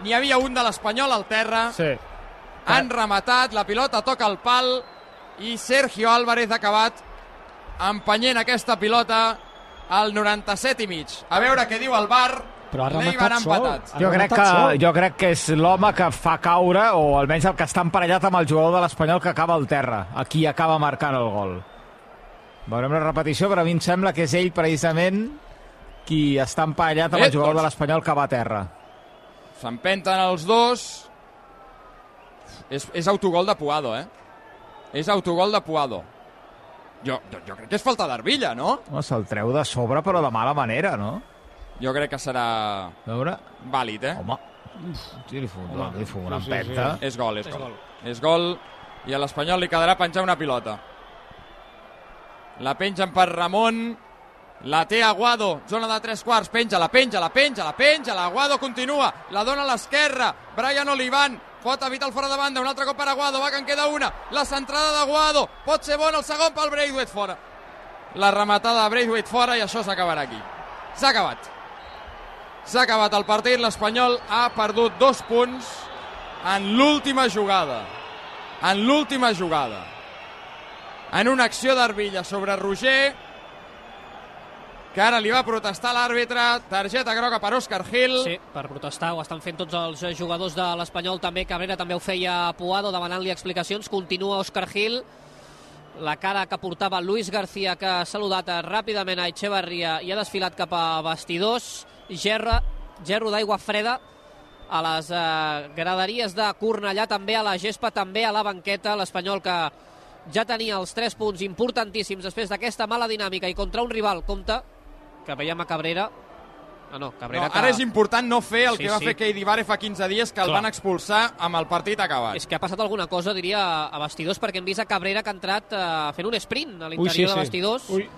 N'hi havia un de l'Espanyol al terra. Sí. Han rematat, la pilota toca el pal i Sergio Álvarez ha acabat empenyent aquesta pilota al 97 i mig. A veure què diu el bar. Però ha rematat sol. Jo crec, que, sol. jo crec que és l'home que fa caure, o almenys el que està emparellat amb el jugador de l'Espanyol que acaba al terra, aquí acaba marcant el gol. Veurem la repetició, però a mi em sembla que és ell precisament qui està emparellat amb el jugador doncs- de l'Espanyol que va a terra. S'empenten els dos. És, és autogol de Puado, eh? És autogol de Puado. Jo, jo, jo crec que és falta d'Arvilla, no? No, Se'l treu de sobre, però de mala manera, no? Jo crec que serà A veure... vàlid, eh? Home, sí, li fot, Home, li fot una sí, sí, empenta. És gol, és, És gol. gol. És gol i a l'Espanyol li quedarà penjar una pilota. La pengen per Ramon. La té Aguado, zona de tres quarts, penja, la penja, la penja, la penja, l'Aguado continua, la dona a l'esquerra, Brian Olivan, pot evitar el fora de banda, un altre cop per Aguado, va que en queda una, la centrada d'Aguado, pot ser bona el segon pel Braithwaite fora. La rematada de Braithwaite fora i això s'acabarà aquí. S'ha acabat. S'ha acabat el partit, l'Espanyol ha perdut dos punts en l'última jugada. En l'última jugada. En una acció d'Arvilla sobre Roger, que ara li va protestar l'àrbitre, targeta groga per Òscar Gil. Sí, per protestar, ho estan fent tots els jugadors de l'Espanyol també, Cabrera també ho feia Puado demanant-li explicacions, continua Òscar Gil, la cara que portava Luis García que ha saludat ràpidament a Echevarria i ha desfilat cap a vestidors, gerra, gerro d'aigua freda a les eh, graderies de Cornellà, també a la gespa, també a la banqueta, l'Espanyol que ja tenia els 3 punts importantíssims després d'aquesta mala dinàmica i contra un rival, compte, que veiem a Cabrera Ah, no, Cabrera No, que... ara és important no fer el Sí, que va sí. fer Keidi Vare fa 15 dies, que el Clar. van expulsar amb el partit acabat. És que ha passat alguna cosa, diria, a vestidors, perquè hem vist a Cabrera que ha entrat eh, fent un sprint a l'interior sí, de sí. vestidors. Ui.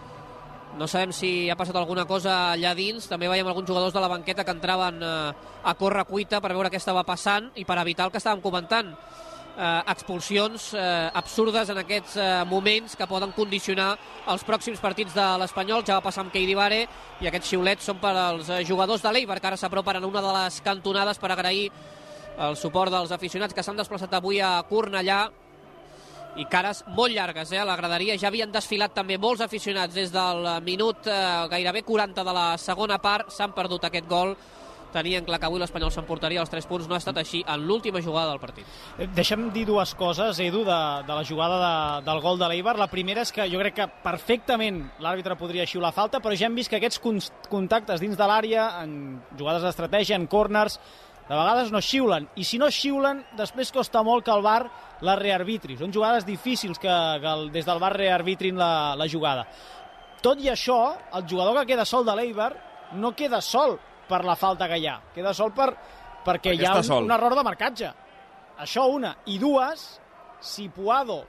No sabem si ha passat alguna cosa allà dins. També veiem alguns jugadors de la banqueta que entraven eh, a córrer cuita per veure què estava passant i per evitar el que estàvem comentant. Eh, expulsions eh, absurdes en aquests eh, moments que poden condicionar els pròxims partits de l'Espanyol. Ja va passar amb Keidi i aquests xiulets són per als eh, jugadors de l'Eibar que ara s'apropen en una de les cantonades per agrair el suport dels aficionats que s'han desplaçat avui a Cornellà i cares molt llargues, eh? A la graderia ja havien desfilat també molts aficionats des del minut eh, gairebé 40 de la segona part, s'han perdut aquest gol tenien clar que avui l'Espanyol s'emportaria els 3 punts, no ha estat així en l'última jugada del partit. Eh, Deixa'm dir dues coses, Edu, de, de la jugada de, del gol de l'Eibar. La primera és que jo crec que perfectament l'àrbitre podria xiular falta, però ja hem vist que aquests contactes dins de l'àrea, en jugades d'estratègia, en corners, de vegades no xiulen. I si no xiulen, després costa molt que el VAR la rearbitri. Són jugades difícils que, que el, des del VAR rearbitrin la, la jugada. Tot i això, el jugador que queda sol de l'Eibar no queda sol per la falta que hi ha. Queda sol per, perquè, Perquè hi ha un, sol. un error de marcatge. Això una. I dues, si Puado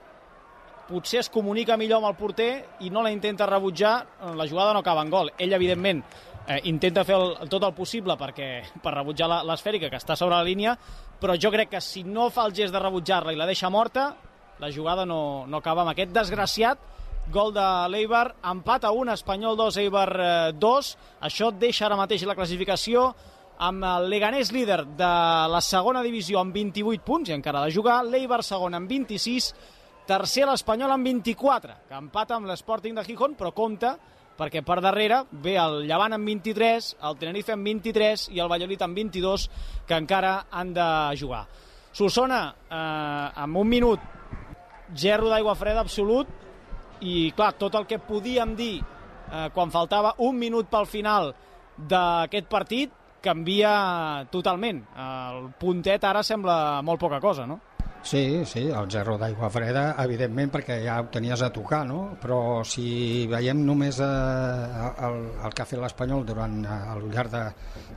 potser es comunica millor amb el porter i no la intenta rebutjar, eh, la jugada no acaba en gol. Ell, evidentment, eh, intenta fer el, tot el possible perquè, per rebutjar la- l'esfèrica que està sobre la línia, però jo crec que si no fa el gest de rebutjar-la i la deixa morta, la jugada no, no acaba amb aquest desgraciat gol de l'Eibar, empat a 1, Espanyol 2, Eibar eh, 2. Això et deixa ara mateix la classificació amb el Leganés líder de la segona divisió amb 28 punts i encara de jugar, l'Eibar segon amb 26, tercer l'Espanyol amb 24, que empata amb l'Sporting de Gijón, però compta perquè per darrere ve el Llevant amb 23, el Tenerife amb 23 i el Valladolid amb 22, que encara han de jugar. Solsona, eh, amb un minut, gerro d'aigua freda absolut, i clar, tot el que podíem dir eh, quan faltava un minut pel final d'aquest partit canvia totalment. El puntet ara sembla molt poca cosa, no? Sí, sí, el gerro d'aigua freda, evidentment, perquè ja ho tenies a tocar, no? Però si veiem només eh, el, el que ha fet l'Espanyol durant eh, al llarg de,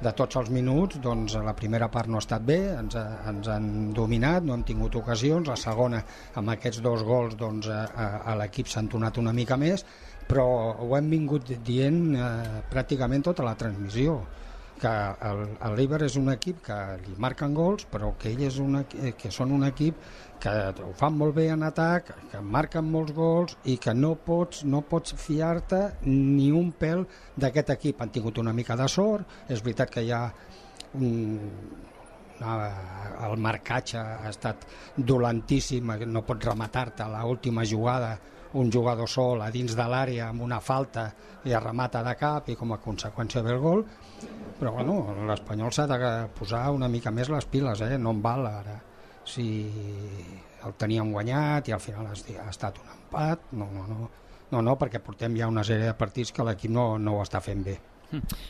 de tots els minuts, doncs la primera part no ha estat bé, ens, ens han dominat, no hem tingut ocasions, la segona, amb aquests dos gols, doncs a, a, a l'equip s'ha entonat una mica més, però ho hem vingut dient eh, pràcticament tota la transmissió que el, el Leiber és un equip que li marquen gols, però que ell és un, equi- que són un equip que ho fan molt bé en atac, que marquen molts gols i que no pots, no pots fiar-te ni un pèl d'aquest equip. Han tingut una mica de sort, és veritat que hi ha un, el marcatge ha estat dolentíssim, no pots rematar-te l'última jugada un jugador sol a dins de l'àrea amb una falta i es remata de cap i com a conseqüència ve el gol però bueno, l'Espanyol s'ha de posar una mica més les piles, eh? no en val ara. Si el teníem guanyat i al final ha estat un empat no, no, no, no, no perquè portem ja una sèrie de partits que l'equip no, no ho està fent bé.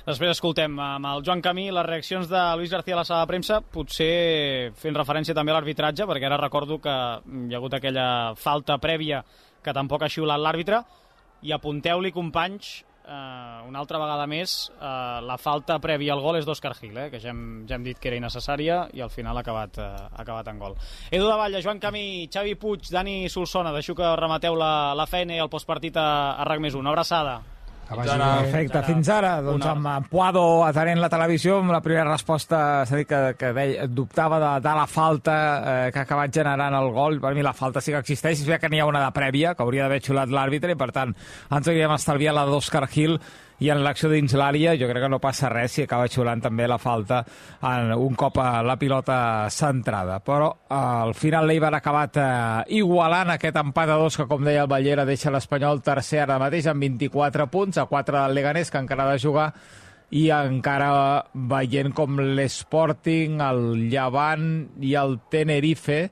Després escoltem amb el Joan Camí les reaccions de Luis García a la sala de premsa, potser fent referència també a l'arbitratge, perquè ara recordo que hi ha hagut aquella falta prèvia que tampoc ha xiulat l'àrbitre, i apunteu-li, companys, eh, una altra vegada més, eh, la falta prèvia al gol és d'Òscar Gil, eh, que ja hem, ja hem dit que era innecessària i al final ha acabat, eh, ha acabat en gol. Edu de Valla, Joan Camí, Xavi Puig, Dani Solsona, deixo que remateu la, la feina i el postpartit a, a RAC més 1. Una abraçada. Perfecte, fins ara, doncs amb en Puado atenent la televisió, amb la primera resposta, s'ha dit que, que deia, dubtava de, de la falta eh, que ha acabat generant el gol. Per mi la falta sí que existeix, és que n'hi ha una de prèvia, que hauria d'haver xulat l'àrbitre, i per tant ens hauríem estalviat la d'Òscar Gil, i en l'acció dins l'àrea jo crec que no passa res si acaba xulant també la falta en un cop a la pilota centrada. Però eh, al final l'Eibar ha acabat eh, igualant aquest empat a dos que, com deia el Ballera, deixa l'Espanyol tercer ara mateix amb 24 punts, a 4 del Leganés, que encara ha de jugar i encara veient com l'Sporting, el Llevant i el Tenerife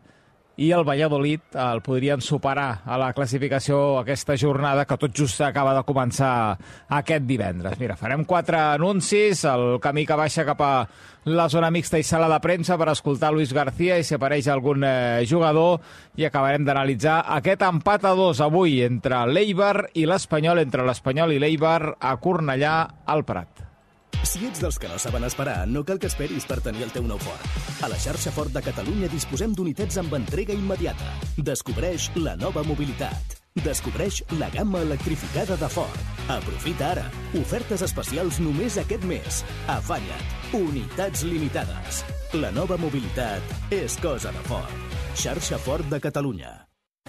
i el Valladolid el podrien superar a la classificació aquesta jornada que tot just acaba de començar aquest divendres. Mira, farem quatre anuncis, el camí que baixa cap a la zona mixta i sala de premsa per escoltar Luis García i si apareix algun eh, jugador i acabarem d'analitzar aquest empat a dos avui entre l'Eibar i l'Espanyol, entre l'Espanyol i l'Eibar a Cornellà al Prat. Si ets dels que no saben esperar, no cal que esperis per tenir el teu nou Ford. A la xarxa Ford de Catalunya disposem d'unitats amb entrega immediata. Descobreix la nova mobilitat. Descobreix la gamma electrificada de Ford. Aprofita ara. Ofertes especials només aquest mes. Afanya't. Unitats limitades. La nova mobilitat és cosa de Ford. Xarxa Ford de Catalunya.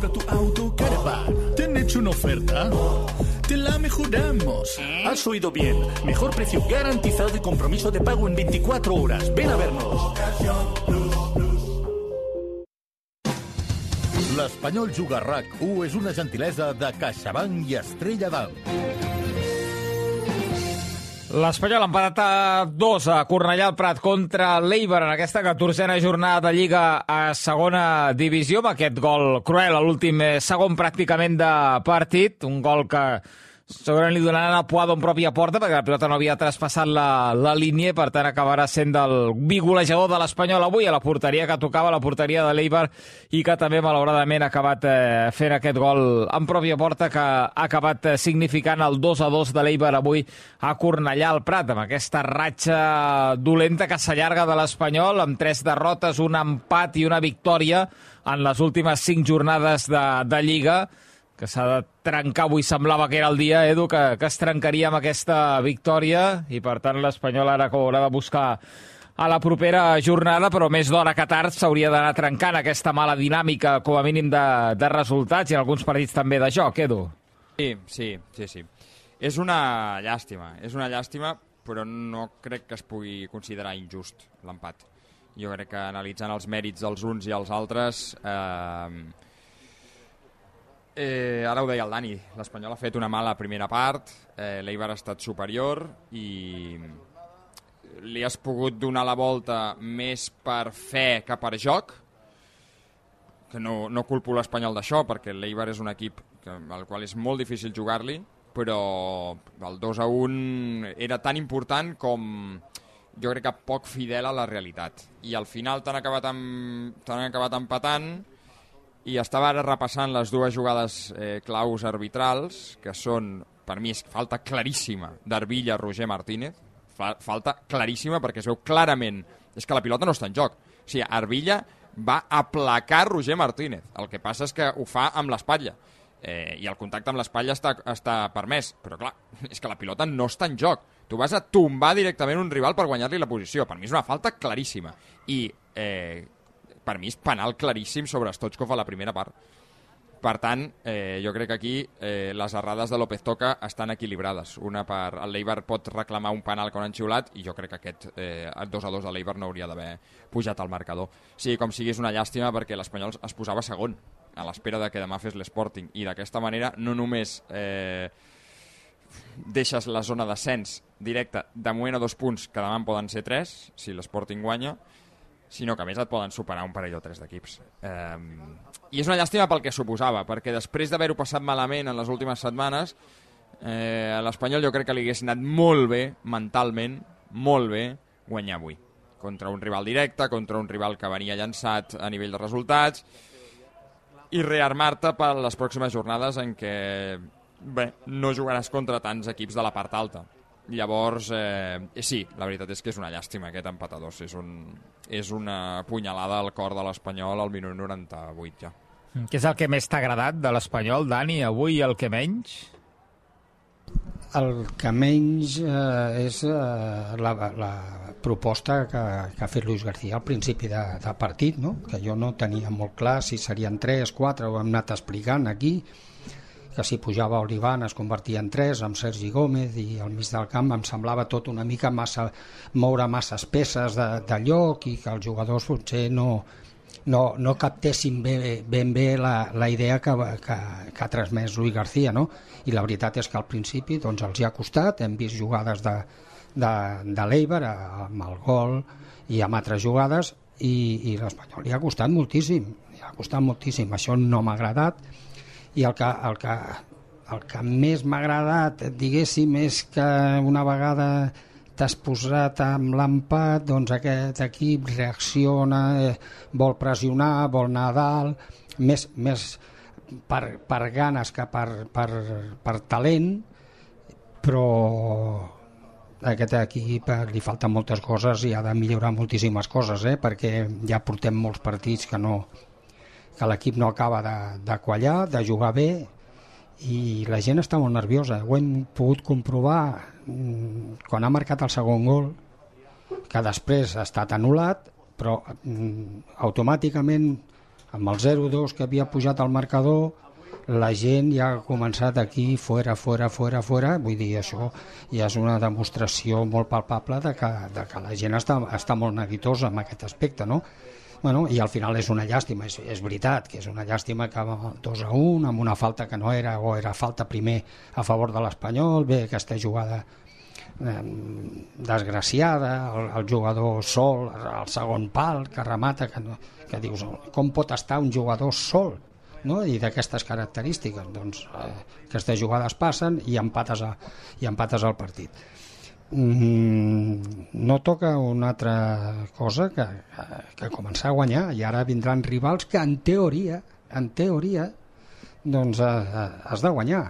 Compra tu auto, caravan. ¿Te han hecho una oferta? Te la mejoramos. Has oído bien. Mejor precio garantizado y compromiso de pago en 24 horas. Ven a vernos. L'Espanyol Juga a RAC1 és una gentilesa de CaixaBank i Estrella d'Alt. L'Espanyol ha empatat a dos a Cornellà al Prat contra l'Eibar en aquesta catorzena jornada de Lliga a segona divisió amb aquest gol cruel a l'últim eh, segon pràcticament de partit, un gol que segurament li donaran a Puado en pròpia porta perquè la pilota no havia traspassat la, la línia per tant acabarà sent el bigolejador de l'Espanyol avui a la porteria que tocava, la porteria de l'Eibar i que també malauradament ha acabat eh, fent aquest gol en pròpia porta que ha acabat eh, significant el 2 a 2 de l'Eibar avui a Cornellà al Prat amb aquesta ratxa dolenta que s'allarga de l'Espanyol amb tres derrotes, un empat i una victòria en les últimes cinc jornades de, de Lliga que s'ha de trencar, avui semblava que era el dia, Edu, que, que es trencaria amb aquesta victòria i per tant l'Espanyol ara que haurà de buscar a la propera jornada, però més d'hora que tard s'hauria d'anar trencant aquesta mala dinàmica, com a mínim, de, de resultats i en alguns partits també de joc, Edu. Sí, sí, sí, sí. És una llàstima, és una llàstima, però no crec que es pugui considerar injust l'empat. Jo crec que analitzant els mèrits dels uns i els altres... Eh, Eh, ara ho deia el Dani, l'Espanyol ha fet una mala primera part, eh, l'Eibar ha estat superior i li has pogut donar la volta més per fe que per joc, que no, no culpo l'Espanyol d'això, perquè l'Eibar és un equip que, al qual és molt difícil jugar-li, però el 2 a 1 era tan important com jo crec que poc fidel a la realitat. I al final t'han acabat, amb, acabat empatant i estava ara repassant les dues jugades eh, claus arbitrals, que són, per mi, és falta claríssima d'Arvilla Roger Martínez, fa, falta claríssima perquè es veu clarament és que la pilota no està en joc. O sigui, Arbilla va aplacar Roger Martínez. El que passa és que ho fa amb l'espatlla. Eh, I el contacte amb l'espatlla està, està permès. Però clar, és que la pilota no està en joc. Tu vas a tombar directament un rival per guanyar-li la posició. Per mi és una falta claríssima. I eh, per mi és penal claríssim sobre Stochkov a la primera part. Per tant, eh, jo crec que aquí eh, les errades de López Toca estan equilibrades. Una per... El Leiber pot reclamar un penal quan han xiulat i jo crec que aquest eh, 2 a 2 de Leiber no hauria d'haver pujat al marcador. Sí, com sigui, és una llàstima perquè l'Espanyol es posava segon a l'espera de que demà fes l'Sporting i d'aquesta manera no només eh, deixes la zona d'ascens directa de moment a dos punts que demà en poden ser tres si l'Sporting guanya sinó que a més et poden superar un parell o tres d'equips. Eh, I és una llàstima pel que suposava, perquè després d'haver-ho passat malament en les últimes setmanes, eh, a l'Espanyol jo crec que li hagués anat molt bé, mentalment, molt bé, guanyar avui. Contra un rival directe, contra un rival que venia llançat a nivell de resultats, i rearmar-te per les pròximes jornades en què bé, no jugaràs contra tants equips de la part alta. Llavors, eh, sí, la veritat és que és una llàstima aquest empat a dos. És, un, és una punyalada al cor de l'Espanyol al minut 98 ja. Què és el que més t'ha agradat de l'Espanyol, Dani, avui i el que menys? El que menys eh, és eh, la, la proposta que, que ha fet Luis García al principi de, de partit, no? que jo no tenia molt clar si serien 3, 4, ho hem anat explicant aquí, que si pujava Olivan es convertia en 3 amb Sergi Gómez i al mig del camp em semblava tot una mica massa moure masses peces de, de lloc i que els jugadors potser no, no, no captessin bé, ben bé la, la idea que, que, que ha transmès Luis García no? i la veritat és que al principi doncs, els hi ha costat, hem vist jugades de, de, de l'Eiber amb el gol i amb altres jugades i, i l'Espanyol li ha costat moltíssim li ha costat moltíssim, això no m'ha agradat i el que, el que, el que més m'ha agradat, diguéssim, és que una vegada t'has posat amb l'empat, doncs aquest equip reacciona, eh, vol pressionar, vol anar a dalt, més, més per, per ganes que per, per, per talent, però aquest equip li falten moltes coses i ha de millorar moltíssimes coses, eh? perquè ja portem molts partits que no, que l'equip no acaba de, de quallar, de jugar bé i la gent està molt nerviosa. Ho hem pogut comprovar mm, quan ha marcat el segon gol, que després ha estat anul·lat, però mm, automàticament amb el 0-2 que havia pujat al marcador la gent ja ha començat aquí fora, fora, fora, fora vull dir, això ja és una demostració molt palpable de que, de que la gent està, està molt neguitosa en aquest aspecte no? Bueno, I al final és una llàstima, és, és veritat que és una llàstima que 2 a 1 amb una falta que no era o era falta primer a favor de l'Espanyol, bé aquesta jugada desgraciada, el, el jugador sol, el segon pal que remata, que, no, que dius com pot estar un jugador sol no? i d'aquestes característiques doncs eh, aquestes jugades passen i empates, a, i empates al partit no toca una altra cosa que, que, començar a guanyar i ara vindran rivals que en teoria en teoria doncs eh, has de guanyar.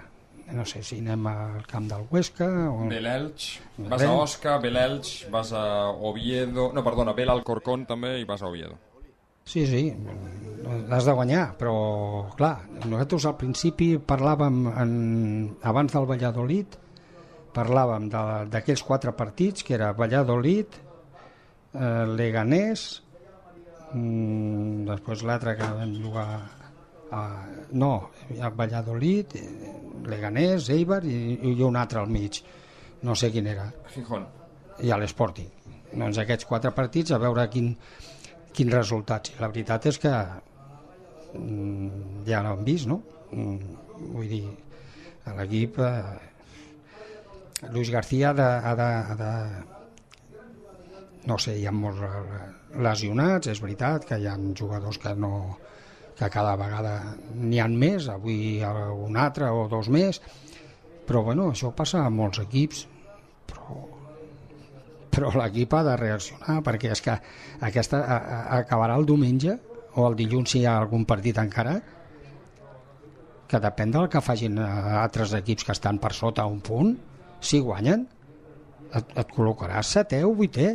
No sé si anem al camp del Huesca o... ve l'Elx, vas a Osca ve l'Elx, vas a Oviedo no, perdona, ve l'Alcorcón també i vas a Oviedo. Sí, sí, has de guanyar, però clar, nosaltres al principi parlàvem en, abans del Valladolid parlàvem d'aquells quatre partits, que era Valladolid, eh, Leganés, mm, després l'altre que vam jugar a, no, a Valladolid, Leganés, Eibar i, i un altre al mig, no sé quin era. Gijón. I a l'Sporting. Doncs aquests quatre partits, a veure quin, quins resultats. I la veritat és que mm, ja l'hem vist, no? Mm, vull dir, l'equip eh, Luis García ha de, ha de, ha de no sé, hi ha molts lesionats, és veritat que hi ha jugadors que no que cada vegada n'hi han més, avui un altre o dos més, però bueno, això passa a molts equips, però, però l'equip ha de reaccionar, perquè és que aquesta a, a, acabarà el diumenge o el dilluns si hi ha algun partit encara, que depèn del que facin altres equips que estan per sota un punt, si guanyen et, et col·locaràs setè o vuitè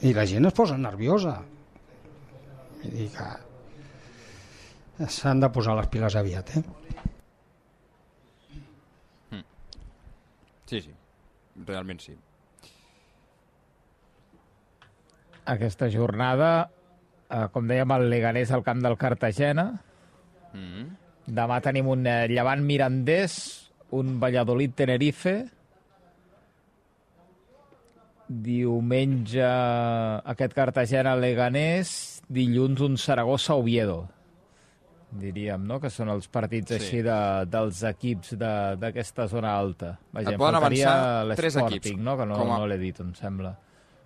I la gent es posa nerviosa. Dir que s'han de posar les piles aviat, eh? Sí, sí, realment sí. Aquesta jornada, eh, com dèiem, el Leganés al camp del Cartagena. Mm -hmm. Demà tenim un eh, Llevant Mirandés, un Valladolid Tenerife. Diumenge aquest Cartagena Leganés, dilluns un Saragossa Oviedo diríem, no? que són els partits Sí. així de, dels equips de- d'aquesta zona alta. Vaja, Et poden avançar tres equips, no? que no, com a- no l'he dit, em sembla.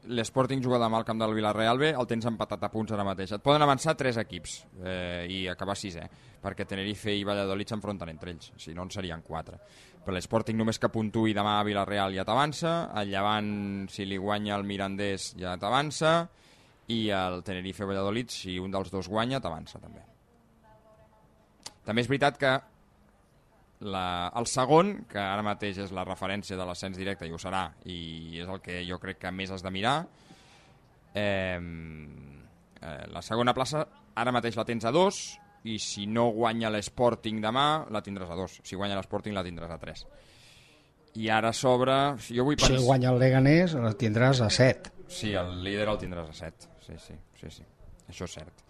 L'Sporting juga demà al camp del Villarreal B, el tens empatat a punts ara mateix. Et poden avançar tres equips eh, i acabar sisè, perquè Tenerife i Valladolid s'enfronten entre ells, si no en serien quatre. Però l'Sporting només que puntuï demà a Villarreal ja t'avança, el Llevant, si li guanya el Mirandés, ja t'avança, i el Tenerife-Valladolid, si un dels dos guanya, t'avança també. També és veritat que la, el segon, que ara mateix és la referència de l'ascens directe, i ho serà, i és el que jo crec que més has de mirar, eh, eh, la segona plaça ara mateix la tens a dos, i si no guanya l'Sporting demà, la tindràs a dos. Si guanya l'Sporting, la tindràs a tres. I ara sobre... Si jo vull Si pensar... guanya el Leganés, el tindràs a 7. Sí, el líder el tindràs a 7. Sí, sí, sí, sí. Això és cert.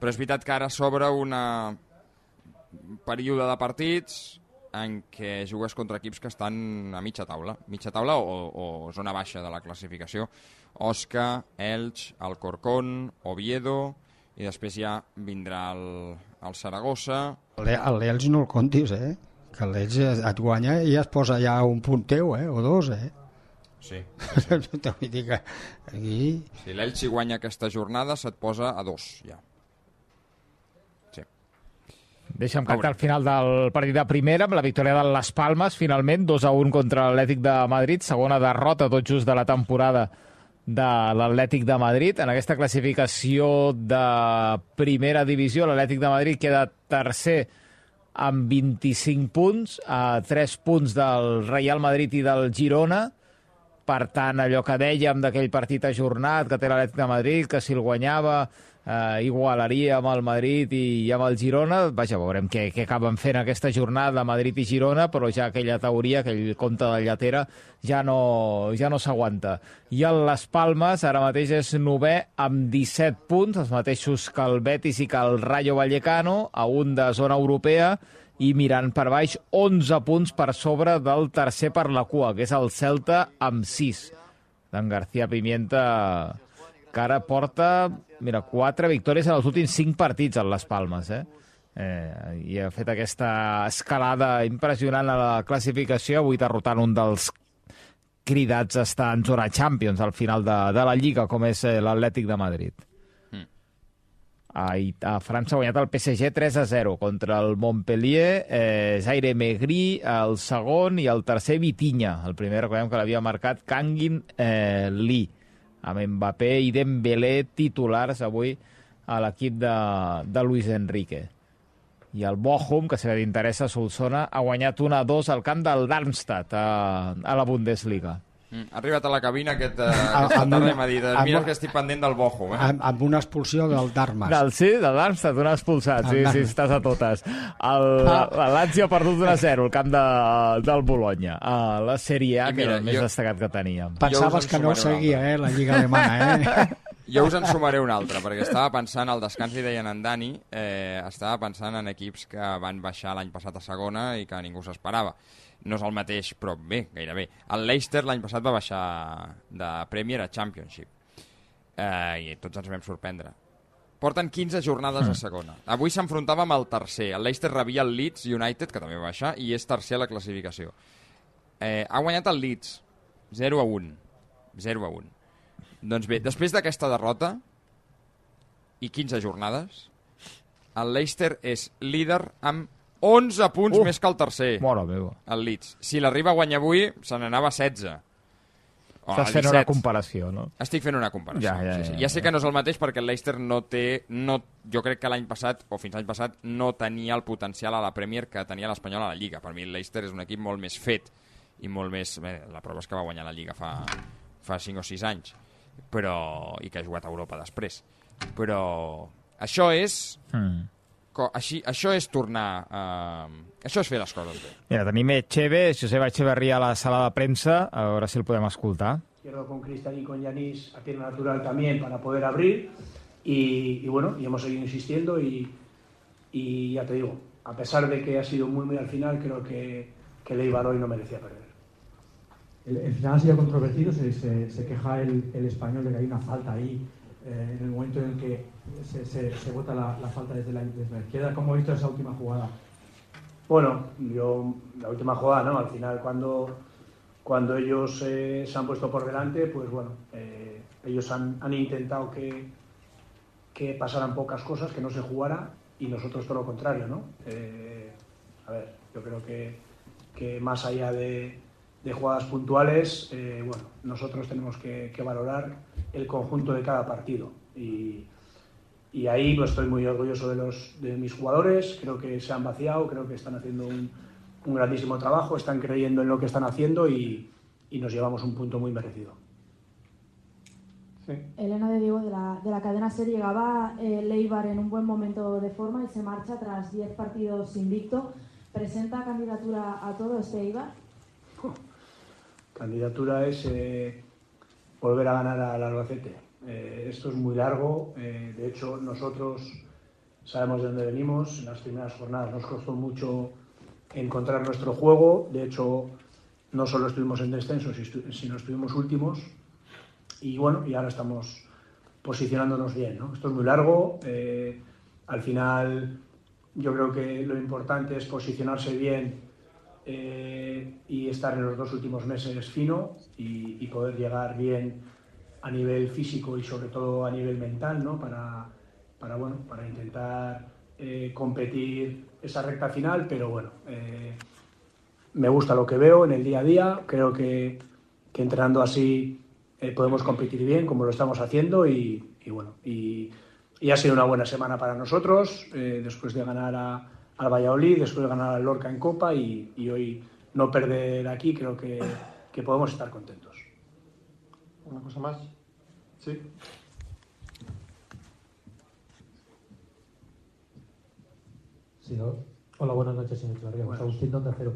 Però és veritat que ara s'obre una un període de partits en què jugues contra equips que estan a mitja taula, mitja taula o, o zona baixa de la classificació. Osca, Elx, Alcorcón, Oviedo, i després ja vindrà el, el Saragossa. El- El l'Elx no el contis, eh? Que l'Elx et guanya i es posa ja un punt teu, eh? O dos, eh? Sí. Vull dir que aquí... Si l'Elx hi guanya aquesta jornada, se't posa a dos, ja. Sí. Deixa'm cantar al final del partit de primera amb la victòria de les Palmes, finalment, 2 a 1 contra l'Atlètic de Madrid, segona derrota tot just de la temporada de l'Atlètic de Madrid. En aquesta classificació de primera divisió, l'Atlètic de Madrid queda tercer amb 25 punts, a 3 punts del Real Madrid i del Girona. Per tant, allò que dèiem d'aquell partit ajornat que té l'Atlètic de Madrid, que si el guanyava eh, igualaria amb el Madrid i, amb el Girona, vaja, veurem què, què acaben fent aquesta jornada Madrid i Girona, però ja aquella teoria, aquell compte de lletera, ja no, ja no s'aguanta. I el Les Palmes ara mateix és novè amb 17 punts, els mateixos que el Betis i que el Rayo Vallecano, a un de zona europea, i mirant per baix 11 punts per sobre del tercer per la cua, que és el Celta amb 6 d'en García Pimienta que ara porta mira, 4 victòries en els últims 5 partits en les Palmes eh? Eh, i ha fet aquesta escalada impressionant a la classificació avui derrotant un dels cridats a estar en zona Champions al final de, de la Lliga com és eh, l'Atlètic de Madrid a, It- a França ha guanyat el PSG 3 a 0 contra el Montpellier, eh, Zaire Megri, el segon i el tercer Vitinha. El primer recordem que l'havia marcat Kangin eh, Lee, amb Mbappé i Dembélé titulars avui a l'equip de, de Luis Enrique. I el Bochum, que se d'interès a Solsona, ha guanyat 1 a 2 al camp del Darmstadt a, a la Bundesliga. Mm. Ha arribat a la cabina aquest, Amb- aquesta amb tarda una- i m'ha dit mira una- que estic pendent del bojo. Eh? Amb, amb una expulsió del Darmas. Del, sí, del Darmstadt, un expulsat, sí, El sí, estàs a totes. El, la Lazio ha perdut 1 a 0 al camp de, del Bologna, a la Sèrie A, I que mira, era el més jo- destacat que teníem. Pensaves en que no una seguia, eh, la Lliga Alemana, eh? Jo us en sumaré un altre, perquè estava pensant, al descans li deien en Dani, eh, estava pensant en equips que van baixar l'any passat a segona i que ningú s'esperava. No és el mateix, però bé, gairebé. El Leicester l'any passat va baixar de Premier a Championship. Eh, I tots ens vam sorprendre. Porten 15 jornades a segona. Avui s'enfrontava amb el tercer. El Leicester rebia el Leeds United, que també va baixar, i és tercer a la classificació. Eh, ha guanyat el Leeds 0 a 1. 0 a 1. Doncs bé, després d'aquesta derrota i 15 jornades, el Leicester és líder amb 11 punts Uf. més que el tercer, Mora meva. el Leeds. Si l'arriba a guanyar avui, se n'anava a 16. O Estàs fent una 17. comparació, no? Estic fent una comparació. Ja, ja, sí, sí. ja, ja sé ja. que no és el mateix perquè el Leicester no té... No, jo crec que l'any passat, o fins l'any passat, no tenia el potencial a la Premier que tenia l'Espanyol a la Lliga. Per mi el Leicester és un equip molt més fet i molt més... Bé, la prova és que va guanyar la Lliga fa, fa 5 o 6 anys. però i que ha jugat a Europa després. Però això és Mm. Així, això és tornar a... Això és fer les coses bé. Mira, tenim Echeve, Josep Echeverría a la sala de premsa, a veure si el podem escoltar. izquierdo con Cristian y con Yanis a tierra natural también para poder abrir y, y bueno, y hemos seguido insistiendo y, y ya te digo, a pesar de que ha sido muy muy al final, creo que, que Leibar hoy no merecía perder. El, el final ha sido controvertido, se, se- se queja el, el español de que hay una falta ahí eh, en el momento en el que se, vota la, falta desde la, desde la izquierda. ¿Cómo ha visto esa última jugada? Bueno, yo la última jugada, ¿no? Al final cuando, cuando ellos eh, se han puesto por delante, pues bueno, eh, ellos han, han intentado que, que pasaran pocas cosas, que no se jugara y nosotros todo lo contrario, ¿no? A ver, yo creo que, que más allá de, de jugadas puntuales, bueno, nosotros tenemos que valorar el conjunto de cada partido y, y ahí pues, estoy muy orgulloso de, los, de mis jugadores, creo que se han vaciado, creo que están haciendo un, un grandísimo trabajo, están creyendo en lo que están haciendo y, y nos llevamos un punto muy merecido. Elena de Diego de la, de la cadena SER llegaba eh, Leibar en un buen momento de forma y se marcha tras 10 partidos invicto. ¿Presenta candidatura a todo este Eibar? candidatura es eh, volver a ganar al Albacete. Eh, esto es muy largo, eh, de hecho nosotros sabemos de dónde venimos, en las primeras jornadas nos costó mucho encontrar nuestro juego, de hecho no solo estuvimos en descenso, sino estuvimos últimos y bueno, y ahora estamos posicionándonos bien. Esto es muy largo, eh, al final yo creo que lo importante es posicionarse bien eh, y estar en los dos últimos meses fino y, poder llegar bien a nivel físico y sobre todo a nivel mental, ¿no? Para, para, bueno, para intentar eh, competir esa recta final, pero bueno, eh, me gusta lo que veo en el día a día, creo que, que entrenando así eh, podemos competir bien como lo estamos haciendo y, bueno, y, y ha sido una buena semana para nosotros, después de ganar a, al Valladolid, después de ganar al Lorca en Copa y, y hoy no perder aquí, creo que, que podemos estar contentos. ¿Una cosa más? Sí. Sí, ¿no? Hola, buenas noches, señor. José Agustín Cero.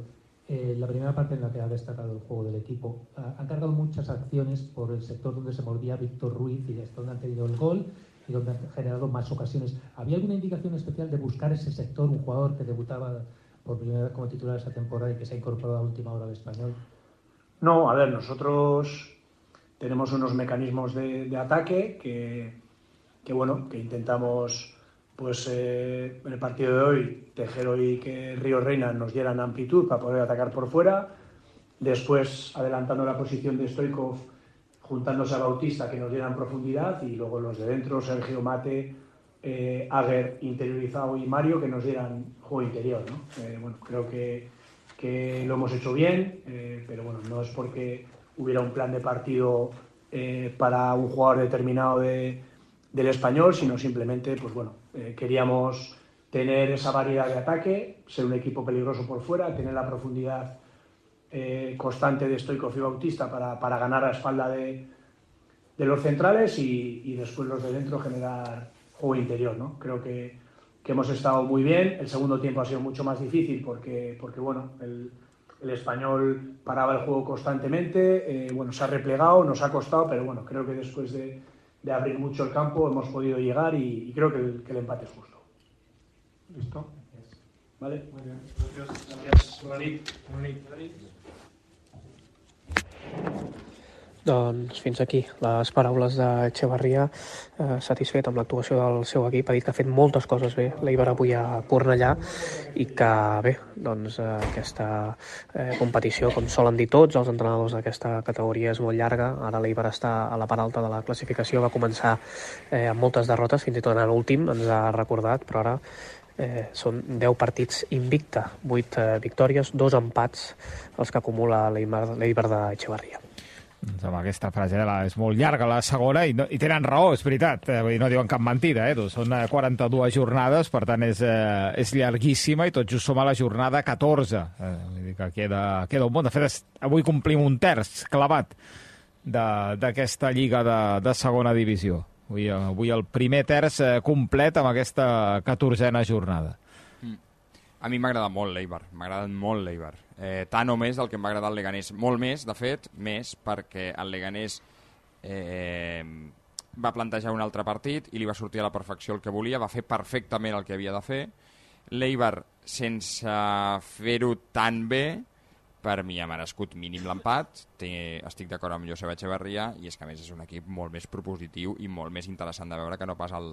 Eh, la primera parte en la que ha destacado el juego del equipo, ah, han cargado muchas acciones por el sector donde se mordía Víctor Ruiz y es donde han tenido el gol y donde han generado más ocasiones. ¿Había alguna indicación especial de buscar ese sector, un jugador que debutaba por primera vez como titular esta temporada y que se ha incorporado a última hora al español? No, a ver, nosotros tenemos unos mecanismos de, de ataque que, que, bueno, que intentamos, pues eh, en el partido de hoy, Tejero y que Río Reina nos dieran amplitud para poder atacar por fuera. Después, adelantando la posición de Stoikov, juntándose a Bautista, que nos dieran profundidad. Y luego los de dentro, Sergio Mate, eh, Ager interiorizado y Mario, que nos dieran juego interior. Eh, bueno, creo que, que lo hemos hecho bien, eh, pero bueno, no es porque hubiera un plan de partido eh, para un jugador determinado de, del español, sino simplemente, pues bueno, queríamos tener esa variedad de ataque, ser un equipo peligroso por fuera, tener la profundidad eh, constante de Stoikov y Bautista para, para ganar a espalda de, de los centrales y, y después los de dentro generar juego interior. ¿no? Creo que, que hemos estado muy bien. El segundo tiempo ha sido mucho más difícil porque, porque bueno, el, el español paraba el juego constantemente, eh, bueno, se ha replegado, nos ha costado, pero bueno, creo que después de, de abrir mucho el campo hemos podido llegar y, creo que el, que el empate es justo. ¿Listo? ¿Vale? Muy bien. Gracias. Gracias. Bona nit. Bona nit. Doncs fins aquí les paraules d'Echevarria, eh, satisfet amb l'actuació del seu equip. Ha dit que ha fet moltes coses bé l'Eibar avui a Cornellà i que bé, doncs eh, aquesta eh, competició, com solen dir tots els entrenadors d'aquesta categoria, és molt llarga. Ara l'Eibar està a la part alta de la classificació, va començar eh, amb moltes derrotes, fins i tot en l'últim, ens ha recordat, però ara eh, són 10 partits invicta, 8 eh, victòries, 2 empats els que acumula l'Eibar l'Eibar d'Echevarria. Doncs amb aquesta frase la, és molt llarga la segona i, no, i tenen raó, és veritat. Eh, vull dir, no diuen cap mentida, eh? tu. Són eh, 42 jornades, per tant és, eh, és llarguíssima i tot just som a la jornada 14. Eh, vull dir que queda, queda un bon. De fet, és, avui complim un terç clavat de- d'aquesta lliga de, de segona divisió. Avui, avui el primer terç eh, complet amb aquesta catorzena jornada. A mi m'ha agradat molt l'Eibar, m'ha agradat molt l'Eibar. Eh, tant o més del que em va agradar el Leganés. Molt més, de fet, més perquè el Leganés eh, va plantejar un altre partit i li va sortir a la perfecció el que volia, va fer perfectament el que havia de fer. L'Eibar, sense fer-ho tan bé, per mi ha merescut mínim l'empat. Estic d'acord amb Josep Echeverria i és que a més és un equip molt més propositiu i molt més interessant de veure que no pas el,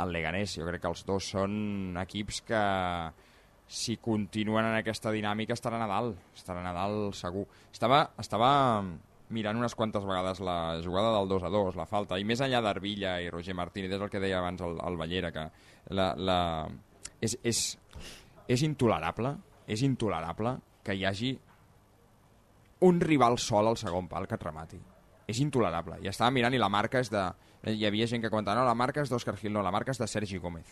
el Leganés. Jo crec que els dos són equips que si continuen en aquesta dinàmica estaran a dalt, estaran a dalt segur. Estava, estava mirant unes quantes vegades la jugada del 2 a 2, la falta, i més enllà d'Arbilla i Roger Martínez, és el que deia abans el, el Ballera, que la, la... És, és, és intolerable, és intolerable que hi hagi un rival sol al segon pal que et remati. És intolerable. I estava mirant i la marca és de... Hi havia gent que comentava, no, la marca és d'Òscar Gil, no, la marca és de Sergi Gómez.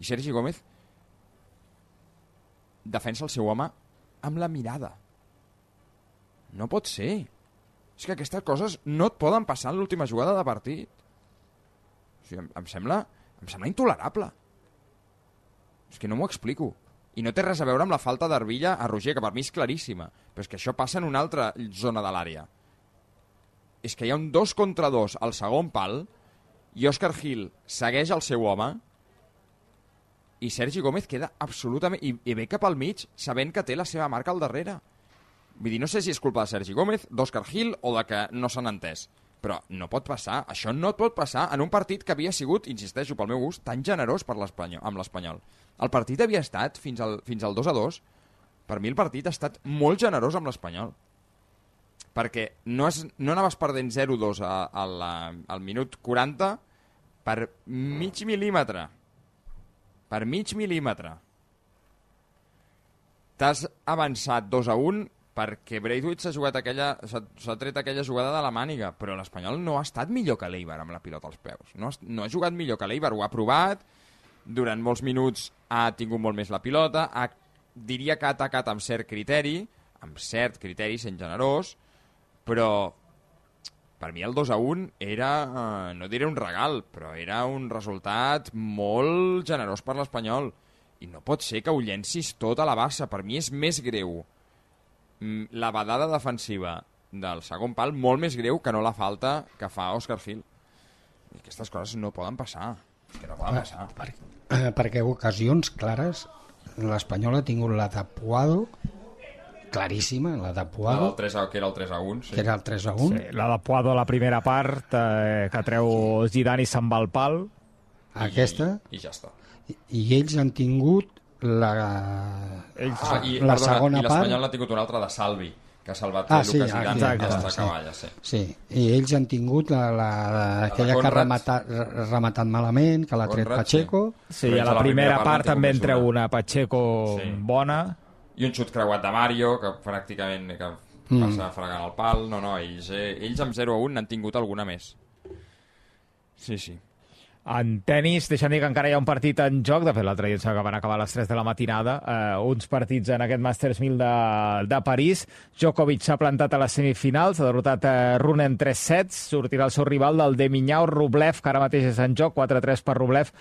I Sergi Gómez defensa el seu home amb la mirada. No pot ser. És que aquestes coses no et poden passar en l'última jugada de partit. O sigui, em, em, sembla, em sembla intolerable. És que no m'ho explico. I no té res a veure amb la falta d'Arbilla a Roger, que per mi és claríssima. Però és que això passa en una altra zona de l'àrea. És que hi ha un dos contra dos al segon pal i Òscar Gil segueix el seu home i Sergi Gómez queda absolutament... I, i ve cap al mig sabent que té la seva marca al darrere. Vull dir, no sé si és culpa de Sergi Gómez, d'Òscar Gil o de que no s'han entès. Però no pot passar, això no pot passar en un partit que havia sigut, insisteixo, pel meu gust, tan generós per l'Espanyol, amb l'Espanyol. El partit havia estat fins al, fins al 2 a 2. Per mi el partit ha estat molt generós amb l'Espanyol. Perquè no, és, no anaves perdent 0-2 a- a la- al minut 40 per mig mil·límetre. Per mig mil·límetre. T'has avançat 2 a 1 perquè Braithwaite s'ha jugat aquella s'ha tret aquella jugada de la màniga, però l'Espanyol no ha estat millor que l'Eibar amb la pilota als peus. No, ha- no ha jugat millor que l'Eibar, ho ha provat, durant molts minuts ha tingut molt més la pilota, ha, diria que ha atacat amb cert criteri, amb cert criteri, sent generós, però per mi el 2 a 1 era, eh, no diré un regal, però era un resultat molt generós per l'Espanyol. I no pot ser que ho llencis tot a la bassa. Per mi és més greu la badada defensiva del segon pal, molt més greu que no la falta que fa Òscar Gil. I aquestes coses no poden passar. Que no poden passar. Per, eh, perquè ocasions clares l'Espanyol ha tingut la de Puado claríssima, la de La Puado del 3 a, que era el 3 a 1. Sí. que era el 3 a 1 Sí, la de Puado a la primera part, eh, que treu Zidane i se'n va al pal. aquesta I ja està. i, i ells han tingut la, ells, Ah, i, la perdona, segona i l'Espanyol part n'ha tingut una altra de Salvi, que ha salvat Ah, ah, sí, Lucas Zidane exacte, des de sí. cavalla. Sí. Sí, i ells han tingut la, la, aquella que ha rematat, rematat malament, que l'ha tret Conrad, Pacheco. Sí, Però a ells la primera part n'han també en treu una Pacheco Sí. bona. I un xut creuat de Mario, que pràcticament que Mm. passa fregant el pal. No, no, ells, eh, ells amb 0 a 1 n'han tingut alguna més. Sí, sí. En tennis, deixa'm dir que encara hi ha un partit en joc, de fet l'altre dia que van acabar a les 3 de la matinada, eh, uns partits en aquest Masters 1000 de, de París. Djokovic s'ha plantat a les semifinals, ha derrotat eh, Rune en 3 sets, sortirà el seu rival del Deminyau Rublev, que ara mateix és en joc, 4-3 per Rublev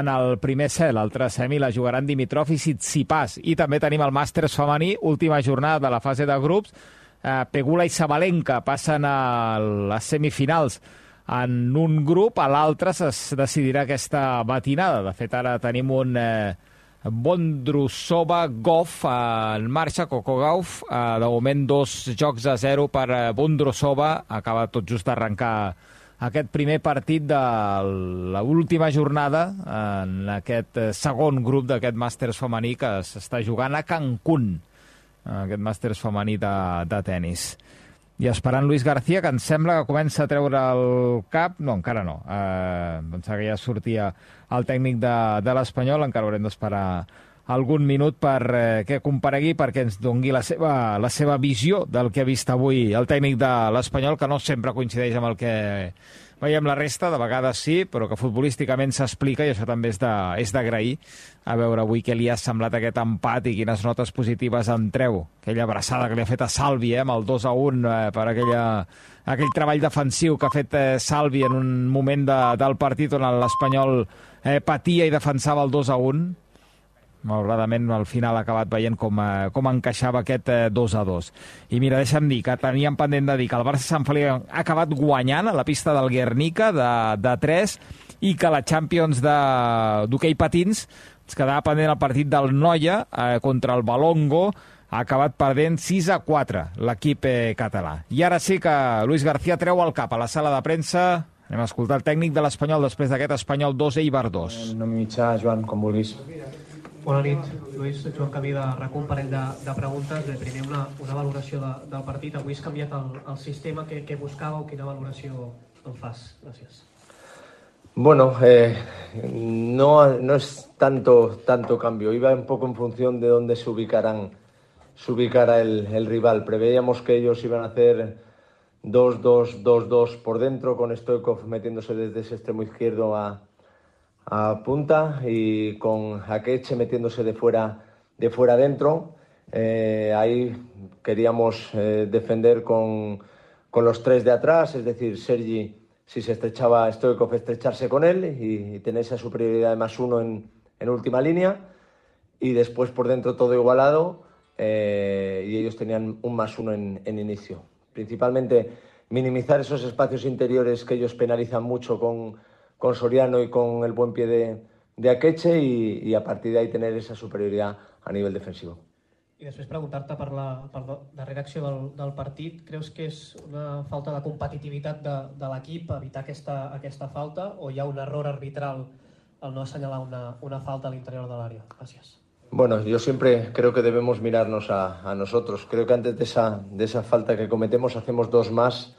en el primer set. L'altre semi la jugaran Dimitrov i Tsitsipas. I també tenim el Masters femení, última jornada de la fase de grups. Eh, Pegula i Sabalenka passen a les semifinals en un grup, a l'altre es decidirà aquesta matinada. De fet, ara tenim un eh, Bondrusova Goff en marxa, Coco Gauff, eh, de moment dos jocs a zero per eh, Bondrusova, acaba tot just d'arrencar aquest primer partit de l'última jornada en aquest eh, segon grup d'aquest màsters femení que s'està jugant a Cancún, aquest màsters femení de, de tennis. I esperant Luis García, que em sembla que comença a treure el cap... No, encara no. Eh, em pensava que ja sortia el tècnic de, de l'Espanyol. Encara haurem d'esperar algun minut per eh, que comparegui perquè ens dongui la seva, la seva visió del que ha vist avui el tècnic de l'Espanyol, que no sempre coincideix amb el que veiem la resta, de vegades sí, però que futbolísticament s'explica i això també és d'agrair. A veure avui què li ha semblat aquest empat i quines notes positives en treu. Aquella abraçada que li ha fet a Salvi, eh, amb el 2 a 1 eh, per aquella, aquell treball defensiu que ha fet eh, Salvi en un moment de, del partit on l'Espanyol eh, patia i defensava el 2 a 1 malauradament al final ha acabat veient com, eh, com encaixava aquest eh, 2 a 2. I mira, deixa'm dir que teníem pendent de dir que el Barça Sant Feliu ha acabat guanyant a la pista del Guernica de, de 3 i que la Champions d'hoquei patins ens quedava pendent el partit del Noia eh, contra el Balongo ha acabat perdent 6 a 4 l'equip eh, català. I ara sí que Luis García treu el cap a la sala de premsa. Anem a escoltar el tècnic de l'Espanyol després d'aquest Espanyol 2 Eibar 2. No mitjà, Joan, com vulguis. Bona nit, Lluís. Joan Camí de RAC, un parell de, de preguntes. Bé, primer una, una valoració de, del partit. Avui has canviat el, el sistema que, que buscàveu. Quina valoració en fas? Gràcies. Bueno, eh, no, no es tanto, tanto cambio. Iba un poco en función de dónde se ubicarán, se ubicara el, el rival. Preveíamos que ellos iban a hacer 2-2-2-2 por dentro, con Stoikov metiéndose desde ese extremo izquierdo a, a punta y con Akeche metiéndose de fuera, de fuera adentro. Eh, ahí queríamos eh, defender con, con los tres de atrás, es decir, Sergi, si se estrechaba Stoikov, estrecharse con él y, y tener esa superioridad de más uno en, en última línea. Y después por dentro todo igualado eh, y ellos tenían un más uno en, en inicio. Principalmente minimizar esos espacios interiores que ellos penalizan mucho con, con Soriano y con el buen pie de, de Akeche y, y a partir de ahí tener esa superioridad a nivel defensivo. I després preguntar-te per la, per la darrera acció del, del partit. Creus que és una falta de competitivitat de, de l'equip evitar aquesta, aquesta falta o hi ha un error arbitral al no assenyalar una, una falta a l'interior de l'àrea? Gràcies. Bueno, yo siempre creo que debemos mirarnos a, a nosotros. Creo que antes de esa, de esa falta que cometemos hacemos dos más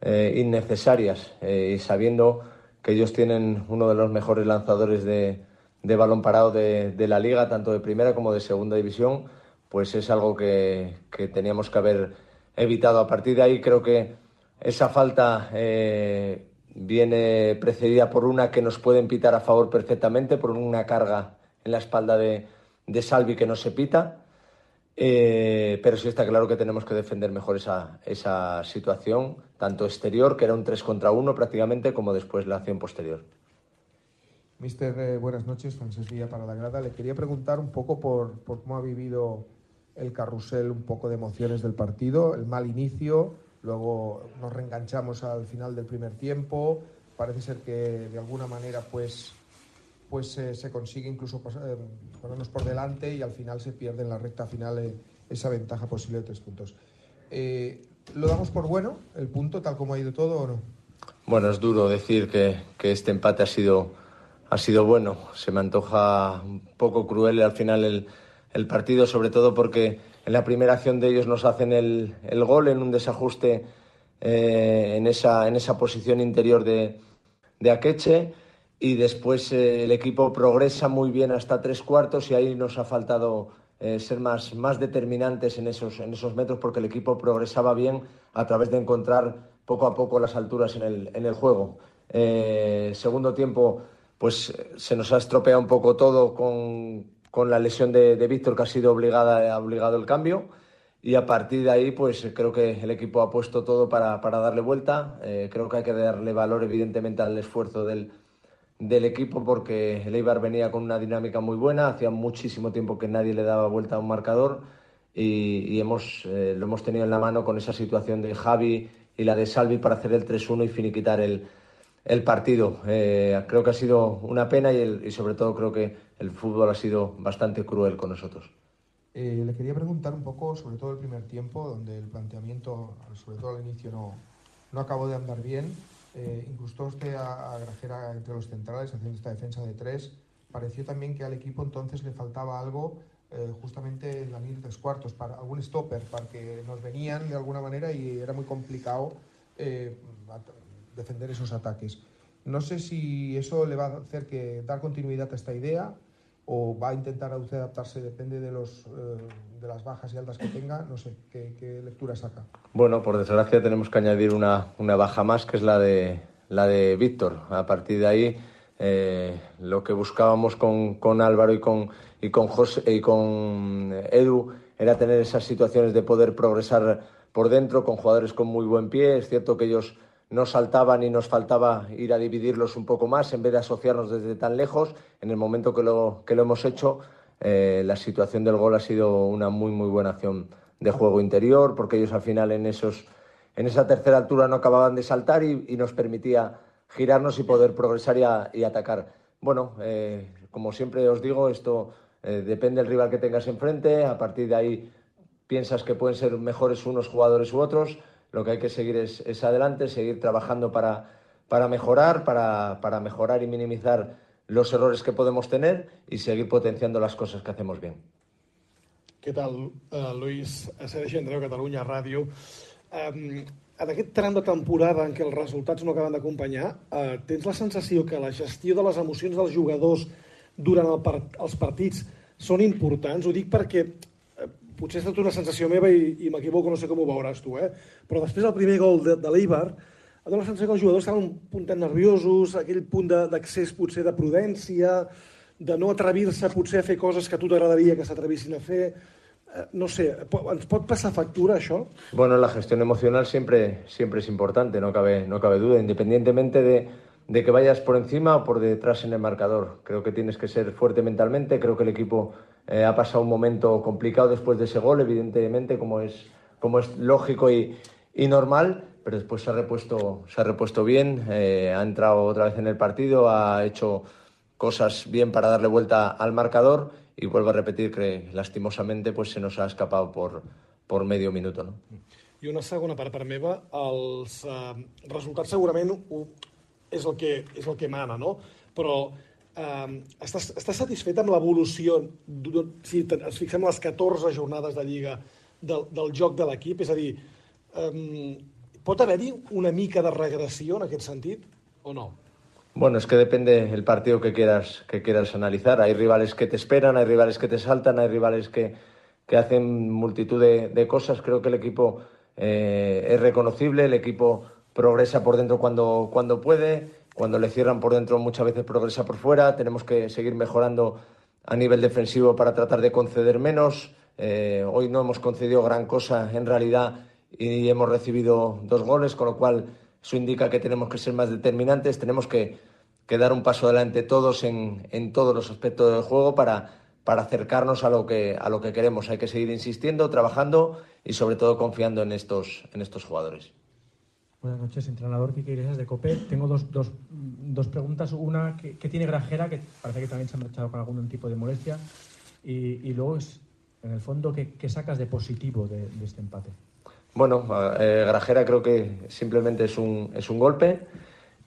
eh, innecesarias eh, y sabiendo que ellos tienen uno de los mejores lanzadores de, de balón parado de, de la liga, tanto de primera como de segunda división, pues es algo que, que teníamos que haber evitado. A partir de ahí creo que esa falta eh, viene precedida por una que nos pueden pitar a favor perfectamente, por una carga en la espalda de, de Salvi que no se pita. Eh, pero sí está claro que tenemos que defender mejor esa, esa situación, tanto exterior, que era un 3 contra 1 prácticamente, como después la acción posterior. Mister, eh, buenas noches, Francesc Villa para la grada. Le quería preguntar un poco por, por cómo ha vivido el carrusel, un poco de emociones del partido, el mal inicio, luego nos reenganchamos al final del primer tiempo, parece ser que de alguna manera pues, pues eh, se consigue incluso eh, ponernos por delante y al final se pierde en la recta final eh, esa ventaja posible de tres puntos. Eh, ¿Lo damos por bueno, el punto, tal como ha ido todo o no? Bueno, es duro decir que, que este empate ha sido, ha sido bueno. Se me antoja un poco cruel al final el, el partido, sobre todo porque en la primera acción de ellos nos hacen el, el gol en un desajuste eh, en, esa, en esa posición interior de, de Akeche y después eh, el equipo progresa muy bien hasta tres cuartos y ahí nos ha faltado eh, ser más, más determinantes en esos, en esos metros porque el equipo progresaba bien a través de encontrar poco a poco las alturas en el, en el juego. Eh, segundo tiempo, pues se nos ha estropeado un poco todo con, con la lesión de, de Víctor que ha sido obligada, ha obligado el cambio. Y a partir de ahí, pues creo que el equipo ha puesto todo para, para darle vuelta. Eh, creo que hay que darle valor, evidentemente, al esfuerzo del, del equipo porque el Eibar venía con una dinámica muy buena. Hacía muchísimo tiempo que nadie le daba vuelta a un marcador y, hemos, eh, lo hemos tenido en la mano con esa situación de Javi y la de Salvi para hacer el 3-1 y finiquitar el, el partido. Eh, creo que ha sido una pena y sobre todo creo que el fútbol ha sido bastante cruel con nosotros. Eh, le quería preguntar un poco sobre todo el primer tiempo, donde el planteamiento, sobre todo al inicio, no, no acabó de andar bien. Eh, incluso usted a, Grajera entre los centrales haciendo esta defensa de tres. Pareció también que al equipo entonces le faltaba algo eh, justamente en la línea de tres cuartos, para algún stopper, para que nos venían de alguna manera y era muy complicado eh, defender esos ataques. No sé si eso le va a hacer que dar continuidad a esta idea o va a intentar usted adaptarse, depende de, los, eh, de las bajas y altas que tenga, no sé, ¿qué, lectura saca? Bueno, por desgracia tenemos que añadir una, una baja más, que es la de, la de Víctor. A partir de ahí, eh, lo que buscábamos con, con Álvaro y con, y con, José, y con Edu era tener esas situaciones de poder progresar por dentro con jugadores con muy buen pie. Es cierto que ellos no saltaban y nos faltaba ir a dividirlos un poco más en vez de asociarnos desde tan lejos. En el momento que lo, que lo hemos hecho, eh, la situación del gol ha sido una muy, muy buena acción de juego interior, porque ellos al final en, esos, en esa tercera altura no acababan de saltar y, nos permitía girarnos y poder progresar y atacar. Bueno, eh, como siempre os digo, esto eh, depende del rival que tengas enfrente, a partir de ahí piensas que pueden ser mejores unos jugadores u otros, lo que hay que seguir es, es adelante, seguir trabajando para, para mejorar, para, para, mejorar y minimizar los errores que podemos tener y seguir potenciando las cosas que hacemos bien. Què tal, uh, Luis? Sergi Andreu, Catalunya Ràdio. Um, en aquest tram de temporada en què els resultats no acaben d'acompanyar, uh, tens la sensació que la gestió de les emocions dels jugadors durant el part els partits són importants? Ho dic perquè potser ha estat una sensació meva i, i m'equivoco, no sé com ho veuràs tu, eh? però després del primer gol de, de l'Eibar, ha donat la sensació que els jugadors estaven un puntet nerviosos, aquell punt d'accés potser de prudència, de no atrevir-se potser a fer coses que a tu t'agradaria que s'atrevissin a fer. Eh, no sé, ¿ens pot pasar factura això? Bueno, la gestión emocional siempre, siempre es importante, no cabe, no cabe duda, independientemente de, de que vayas por encima o por detrás en el marcador. Creo que tienes que ser fuerte mentalmente, creo que el equipo eh, ha pasado un momento complicado después de ese gol, evidentemente, como es, como es lógico y, y normal, pero después se ha repuesto, se ha repuesto bien, eh, ha entrado otra vez en el partido, ha hecho cosas bien para darle vuelta al marcador y vuelvo a repetir que lastimosamente pues se nos ha escapado por, por medio minuto. No? I una segona part per meva, els eh, resultats és, el que, és el que mana, no? Però eh, estàs, estàs satisfet amb l'evolució, si ens fixem les 14 jornades de Lliga, del, del joc de l'equip? És a dir, eh, pot haver-hi una mica de regressió en aquest sentit o no? Bueno, es que depende el partido que quieras, que quieras analizar. Hay rivales que te esperan, hay rivales que te saltan, hay rivales que, que hacen multitud de, de, cosas. Creo que el equipo eh, es reconocible, el equipo progresa por dentro cuando, cuando puede, cuando le cierran por dentro muchas veces progresa por fuera. Tenemos que seguir mejorando a nivel defensivo para tratar de conceder menos. Eh, hoy no hemos concedido gran cosa en realidad y hemos recibido dos goles, con lo cual eso indica que tenemos que ser más determinantes, tenemos que, que dar un paso adelante todos en, en, todos los aspectos del juego para, para acercarnos a lo, que, a lo que queremos. Hay que seguir insistiendo, trabajando y sobre todo confiando en estos, en estos jugadores. Buenas noches, entrenador Quique Iglesias de COPE. Tengo dos, dos, dos preguntas. Una, ¿qué, ¿qué, tiene Grajera? Que parece que también se ha marchado con algún tipo de molestia. Y, luego, es, en el fondo, ¿qué, ¿qué, sacas de positivo de, de este empate? Bueno, eh, Grajera creo que simplemente es un, es un golpe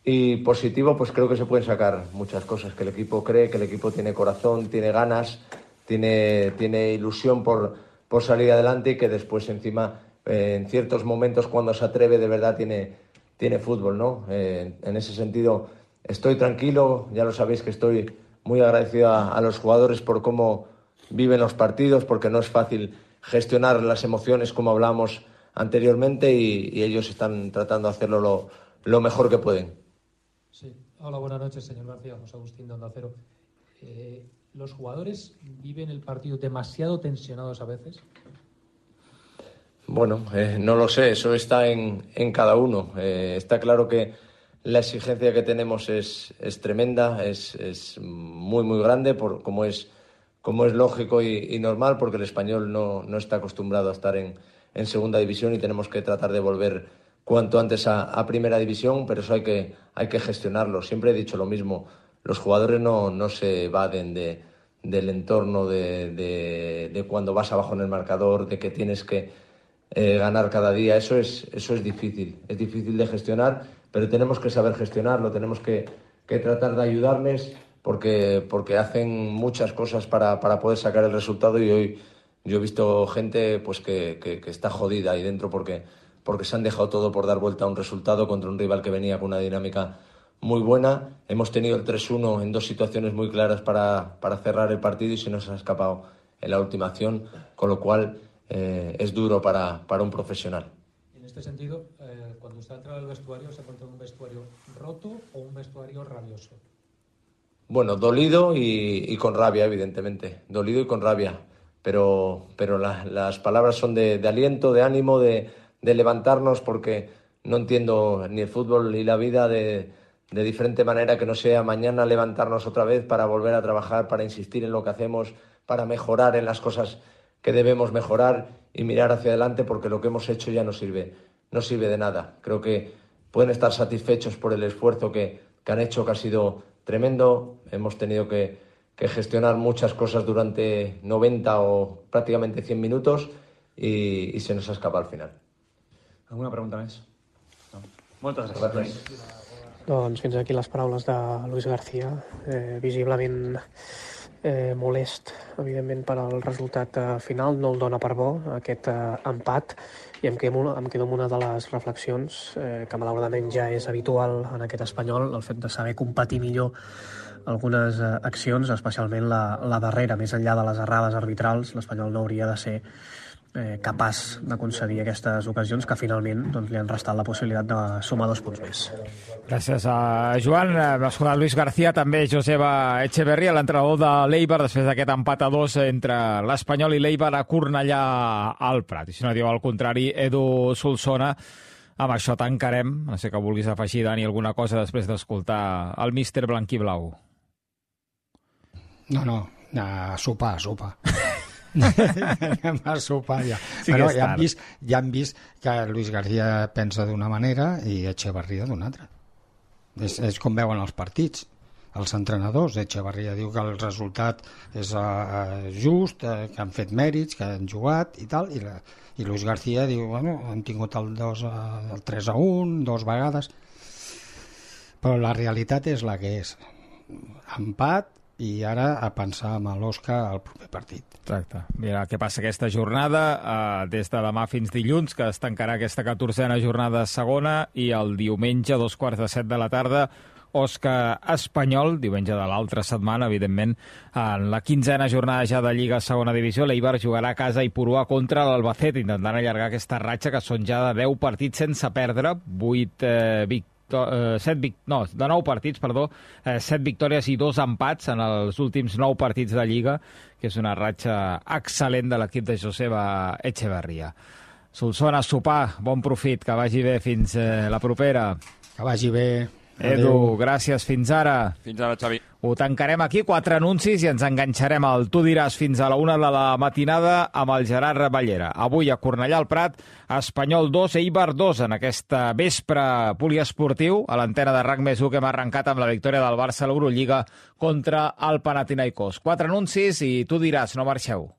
y positivo pues creo que se pueden sacar muchas cosas, que el equipo cree, que el equipo tiene corazón, tiene ganas, tiene, tiene ilusión por, por salir adelante y que después encima en ciertos momentos cuando se atreve de verdad tiene, tiene fútbol, ¿no? Eh, en ese sentido estoy tranquilo, ya lo sabéis que estoy muy agradecido a, los jugadores por cómo viven los partidos, porque no es fácil gestionar las emociones como hablamos anteriormente y, ellos están tratando de hacerlo lo, mejor que pueden. Sí. Hola, buenas noches, señor García, José Agustín de. Eh, ¿Los jugadores viven el partido demasiado tensionados a veces? Bueno, eh, no lo sé, eso está en, en cada uno. Eh, está claro que la exigencia que tenemos es, es tremenda, es, es, muy, muy grande, por, como, es, como es lógico y, y normal, porque el español no, no está acostumbrado a estar en, en segunda división y tenemos que tratar de volver cuanto antes a, a, primera división, pero eso hay que, hay que gestionarlo. Siempre he dicho lo mismo, los jugadores no, no se evaden de, del entorno de, de, de, cuando vas abajo en el marcador, de que tienes que eh, ganar cada día. Eso es, eso es difícil, es difícil de gestionar, pero tenemos que saber gestionarlo, tenemos que, que tratar de ayudarles porque, porque hacen muchas cosas para, para poder sacar el resultado y hoy yo he visto gente pues que, que, que, está jodida ahí dentro porque, porque se han dejado todo por dar vuelta a un resultado contra un rival que venía con una dinámica muy buena. Hemos tenido el 3-1 en dos situaciones muy claras para, para, cerrar el partido y se nos ha escapado en la última acción, con lo cual eh, es duro para, para un profesional. En este sentido, eh, cuando usted entra al vestuario, ¿se encuentra un vestuario roto o un vestuario rabioso? Bueno, dolido y, y con rabia, evidentemente. Dolido y con rabia. Pero, pero la- las palabras son de, de aliento, de ánimo, de, de levantarnos, porque no entiendo ni el fútbol ni la vida de, de diferente manera que no sea mañana levantarnos otra vez para volver a trabajar, para insistir en lo que hacemos, para mejorar en las cosas que debemos mejorar y mirar hacia adelante, porque lo que hemos hecho ya no sirve, no sirve de nada. Creo que pueden estar satisfechos por el esfuerzo que, que han hecho, que ha sido tremendo. Hemos tenido que, que gestionar muchas cosas durante 90 o prácticamente 100 minutos y, y se nos ha escapado al final. Alguna pregunta més? No. Moltes gràcies. Gràcies. Doncs fins aquí les paraules de Luis García, eh, visiblement eh, molest, evidentment, per al resultat eh, final. No el dona per bo, aquest eh, empat, i em quedo, em quedo amb una de les reflexions eh, que malauradament ja és habitual en aquest espanyol, el fet de saber competir millor algunes eh, accions, especialment la, la darrera, més enllà de les errades arbitrals, l'Espanyol no hauria de ser eh, capaç de concedir aquestes ocasions que finalment doncs, li han restat la possibilitat de sumar dos punts més. Gràcies a Joan. Hem escoltat Luis García, també Joseba Echeverría, l'entrenador de l'Eibar, després d'aquest empat a dos entre l'Espanyol i l'Eibar a Cornellà al Prat. I si no diu al contrari, Edu Solsona, amb això tancarem. No sé que vulguis afegir, Dani, alguna cosa després d'escoltar el míster blanquiblau. No, no, a sopar, a sopar. Anem a sopar ja. Sí Però ja tard. vist, ja hem vist que Luis García pensa d'una manera i Echevarria d'una altra. És, és com veuen els partits els entrenadors. Echevarria diu que el resultat és uh, just, uh, que han fet mèrits, que han jugat i tal, i, la, i Luis García diu, bueno, hem tingut el, 2, uh, el 3 a 1, dos vegades, però la realitat és la que és. Empat i ara a pensar amb l'Òscar al proper partit. Exacte. Mira què passa aquesta jornada, eh, des de demà fins dilluns, que es tancarà aquesta 14a jornada segona, i el diumenge, dos quarts de set de la tarda, Òscar Espanyol, diumenge de l'altra setmana, evidentment, en la quinzena jornada ja de Lliga Segona Divisió, l'Eibar jugarà a casa i Purua contra l'Albacete, intentant allargar aquesta ratxa que són ja de 10 partits sense perdre, 8 eh, victòries eh, set no, de 9 partits, perdó, eh, 7 victòries i 2 empats en els últims 9 partits de Lliga, que és una ratxa excel·lent de l'equip de Joseba Echeverria. Solsona, sopar, bon profit, que vagi bé fins eh, la propera. Que vagi bé. Edu, Adéu. gràcies, fins ara. Fins ara, Xavi. Ho tancarem aquí, quatre anuncis, i ens enganxarem al Tu diràs fins a la una de la matinada amb el Gerard Ballera. Avui a Cornellà al Prat, Espanyol 2, Eibar 2, en aquesta vespre poliesportiu, a l'antena de RAC més 1 que hem arrencat amb la victòria del Barça a l'Eurolliga contra el Panathinaikos. Quatre anuncis i Tu diràs, no marxeu.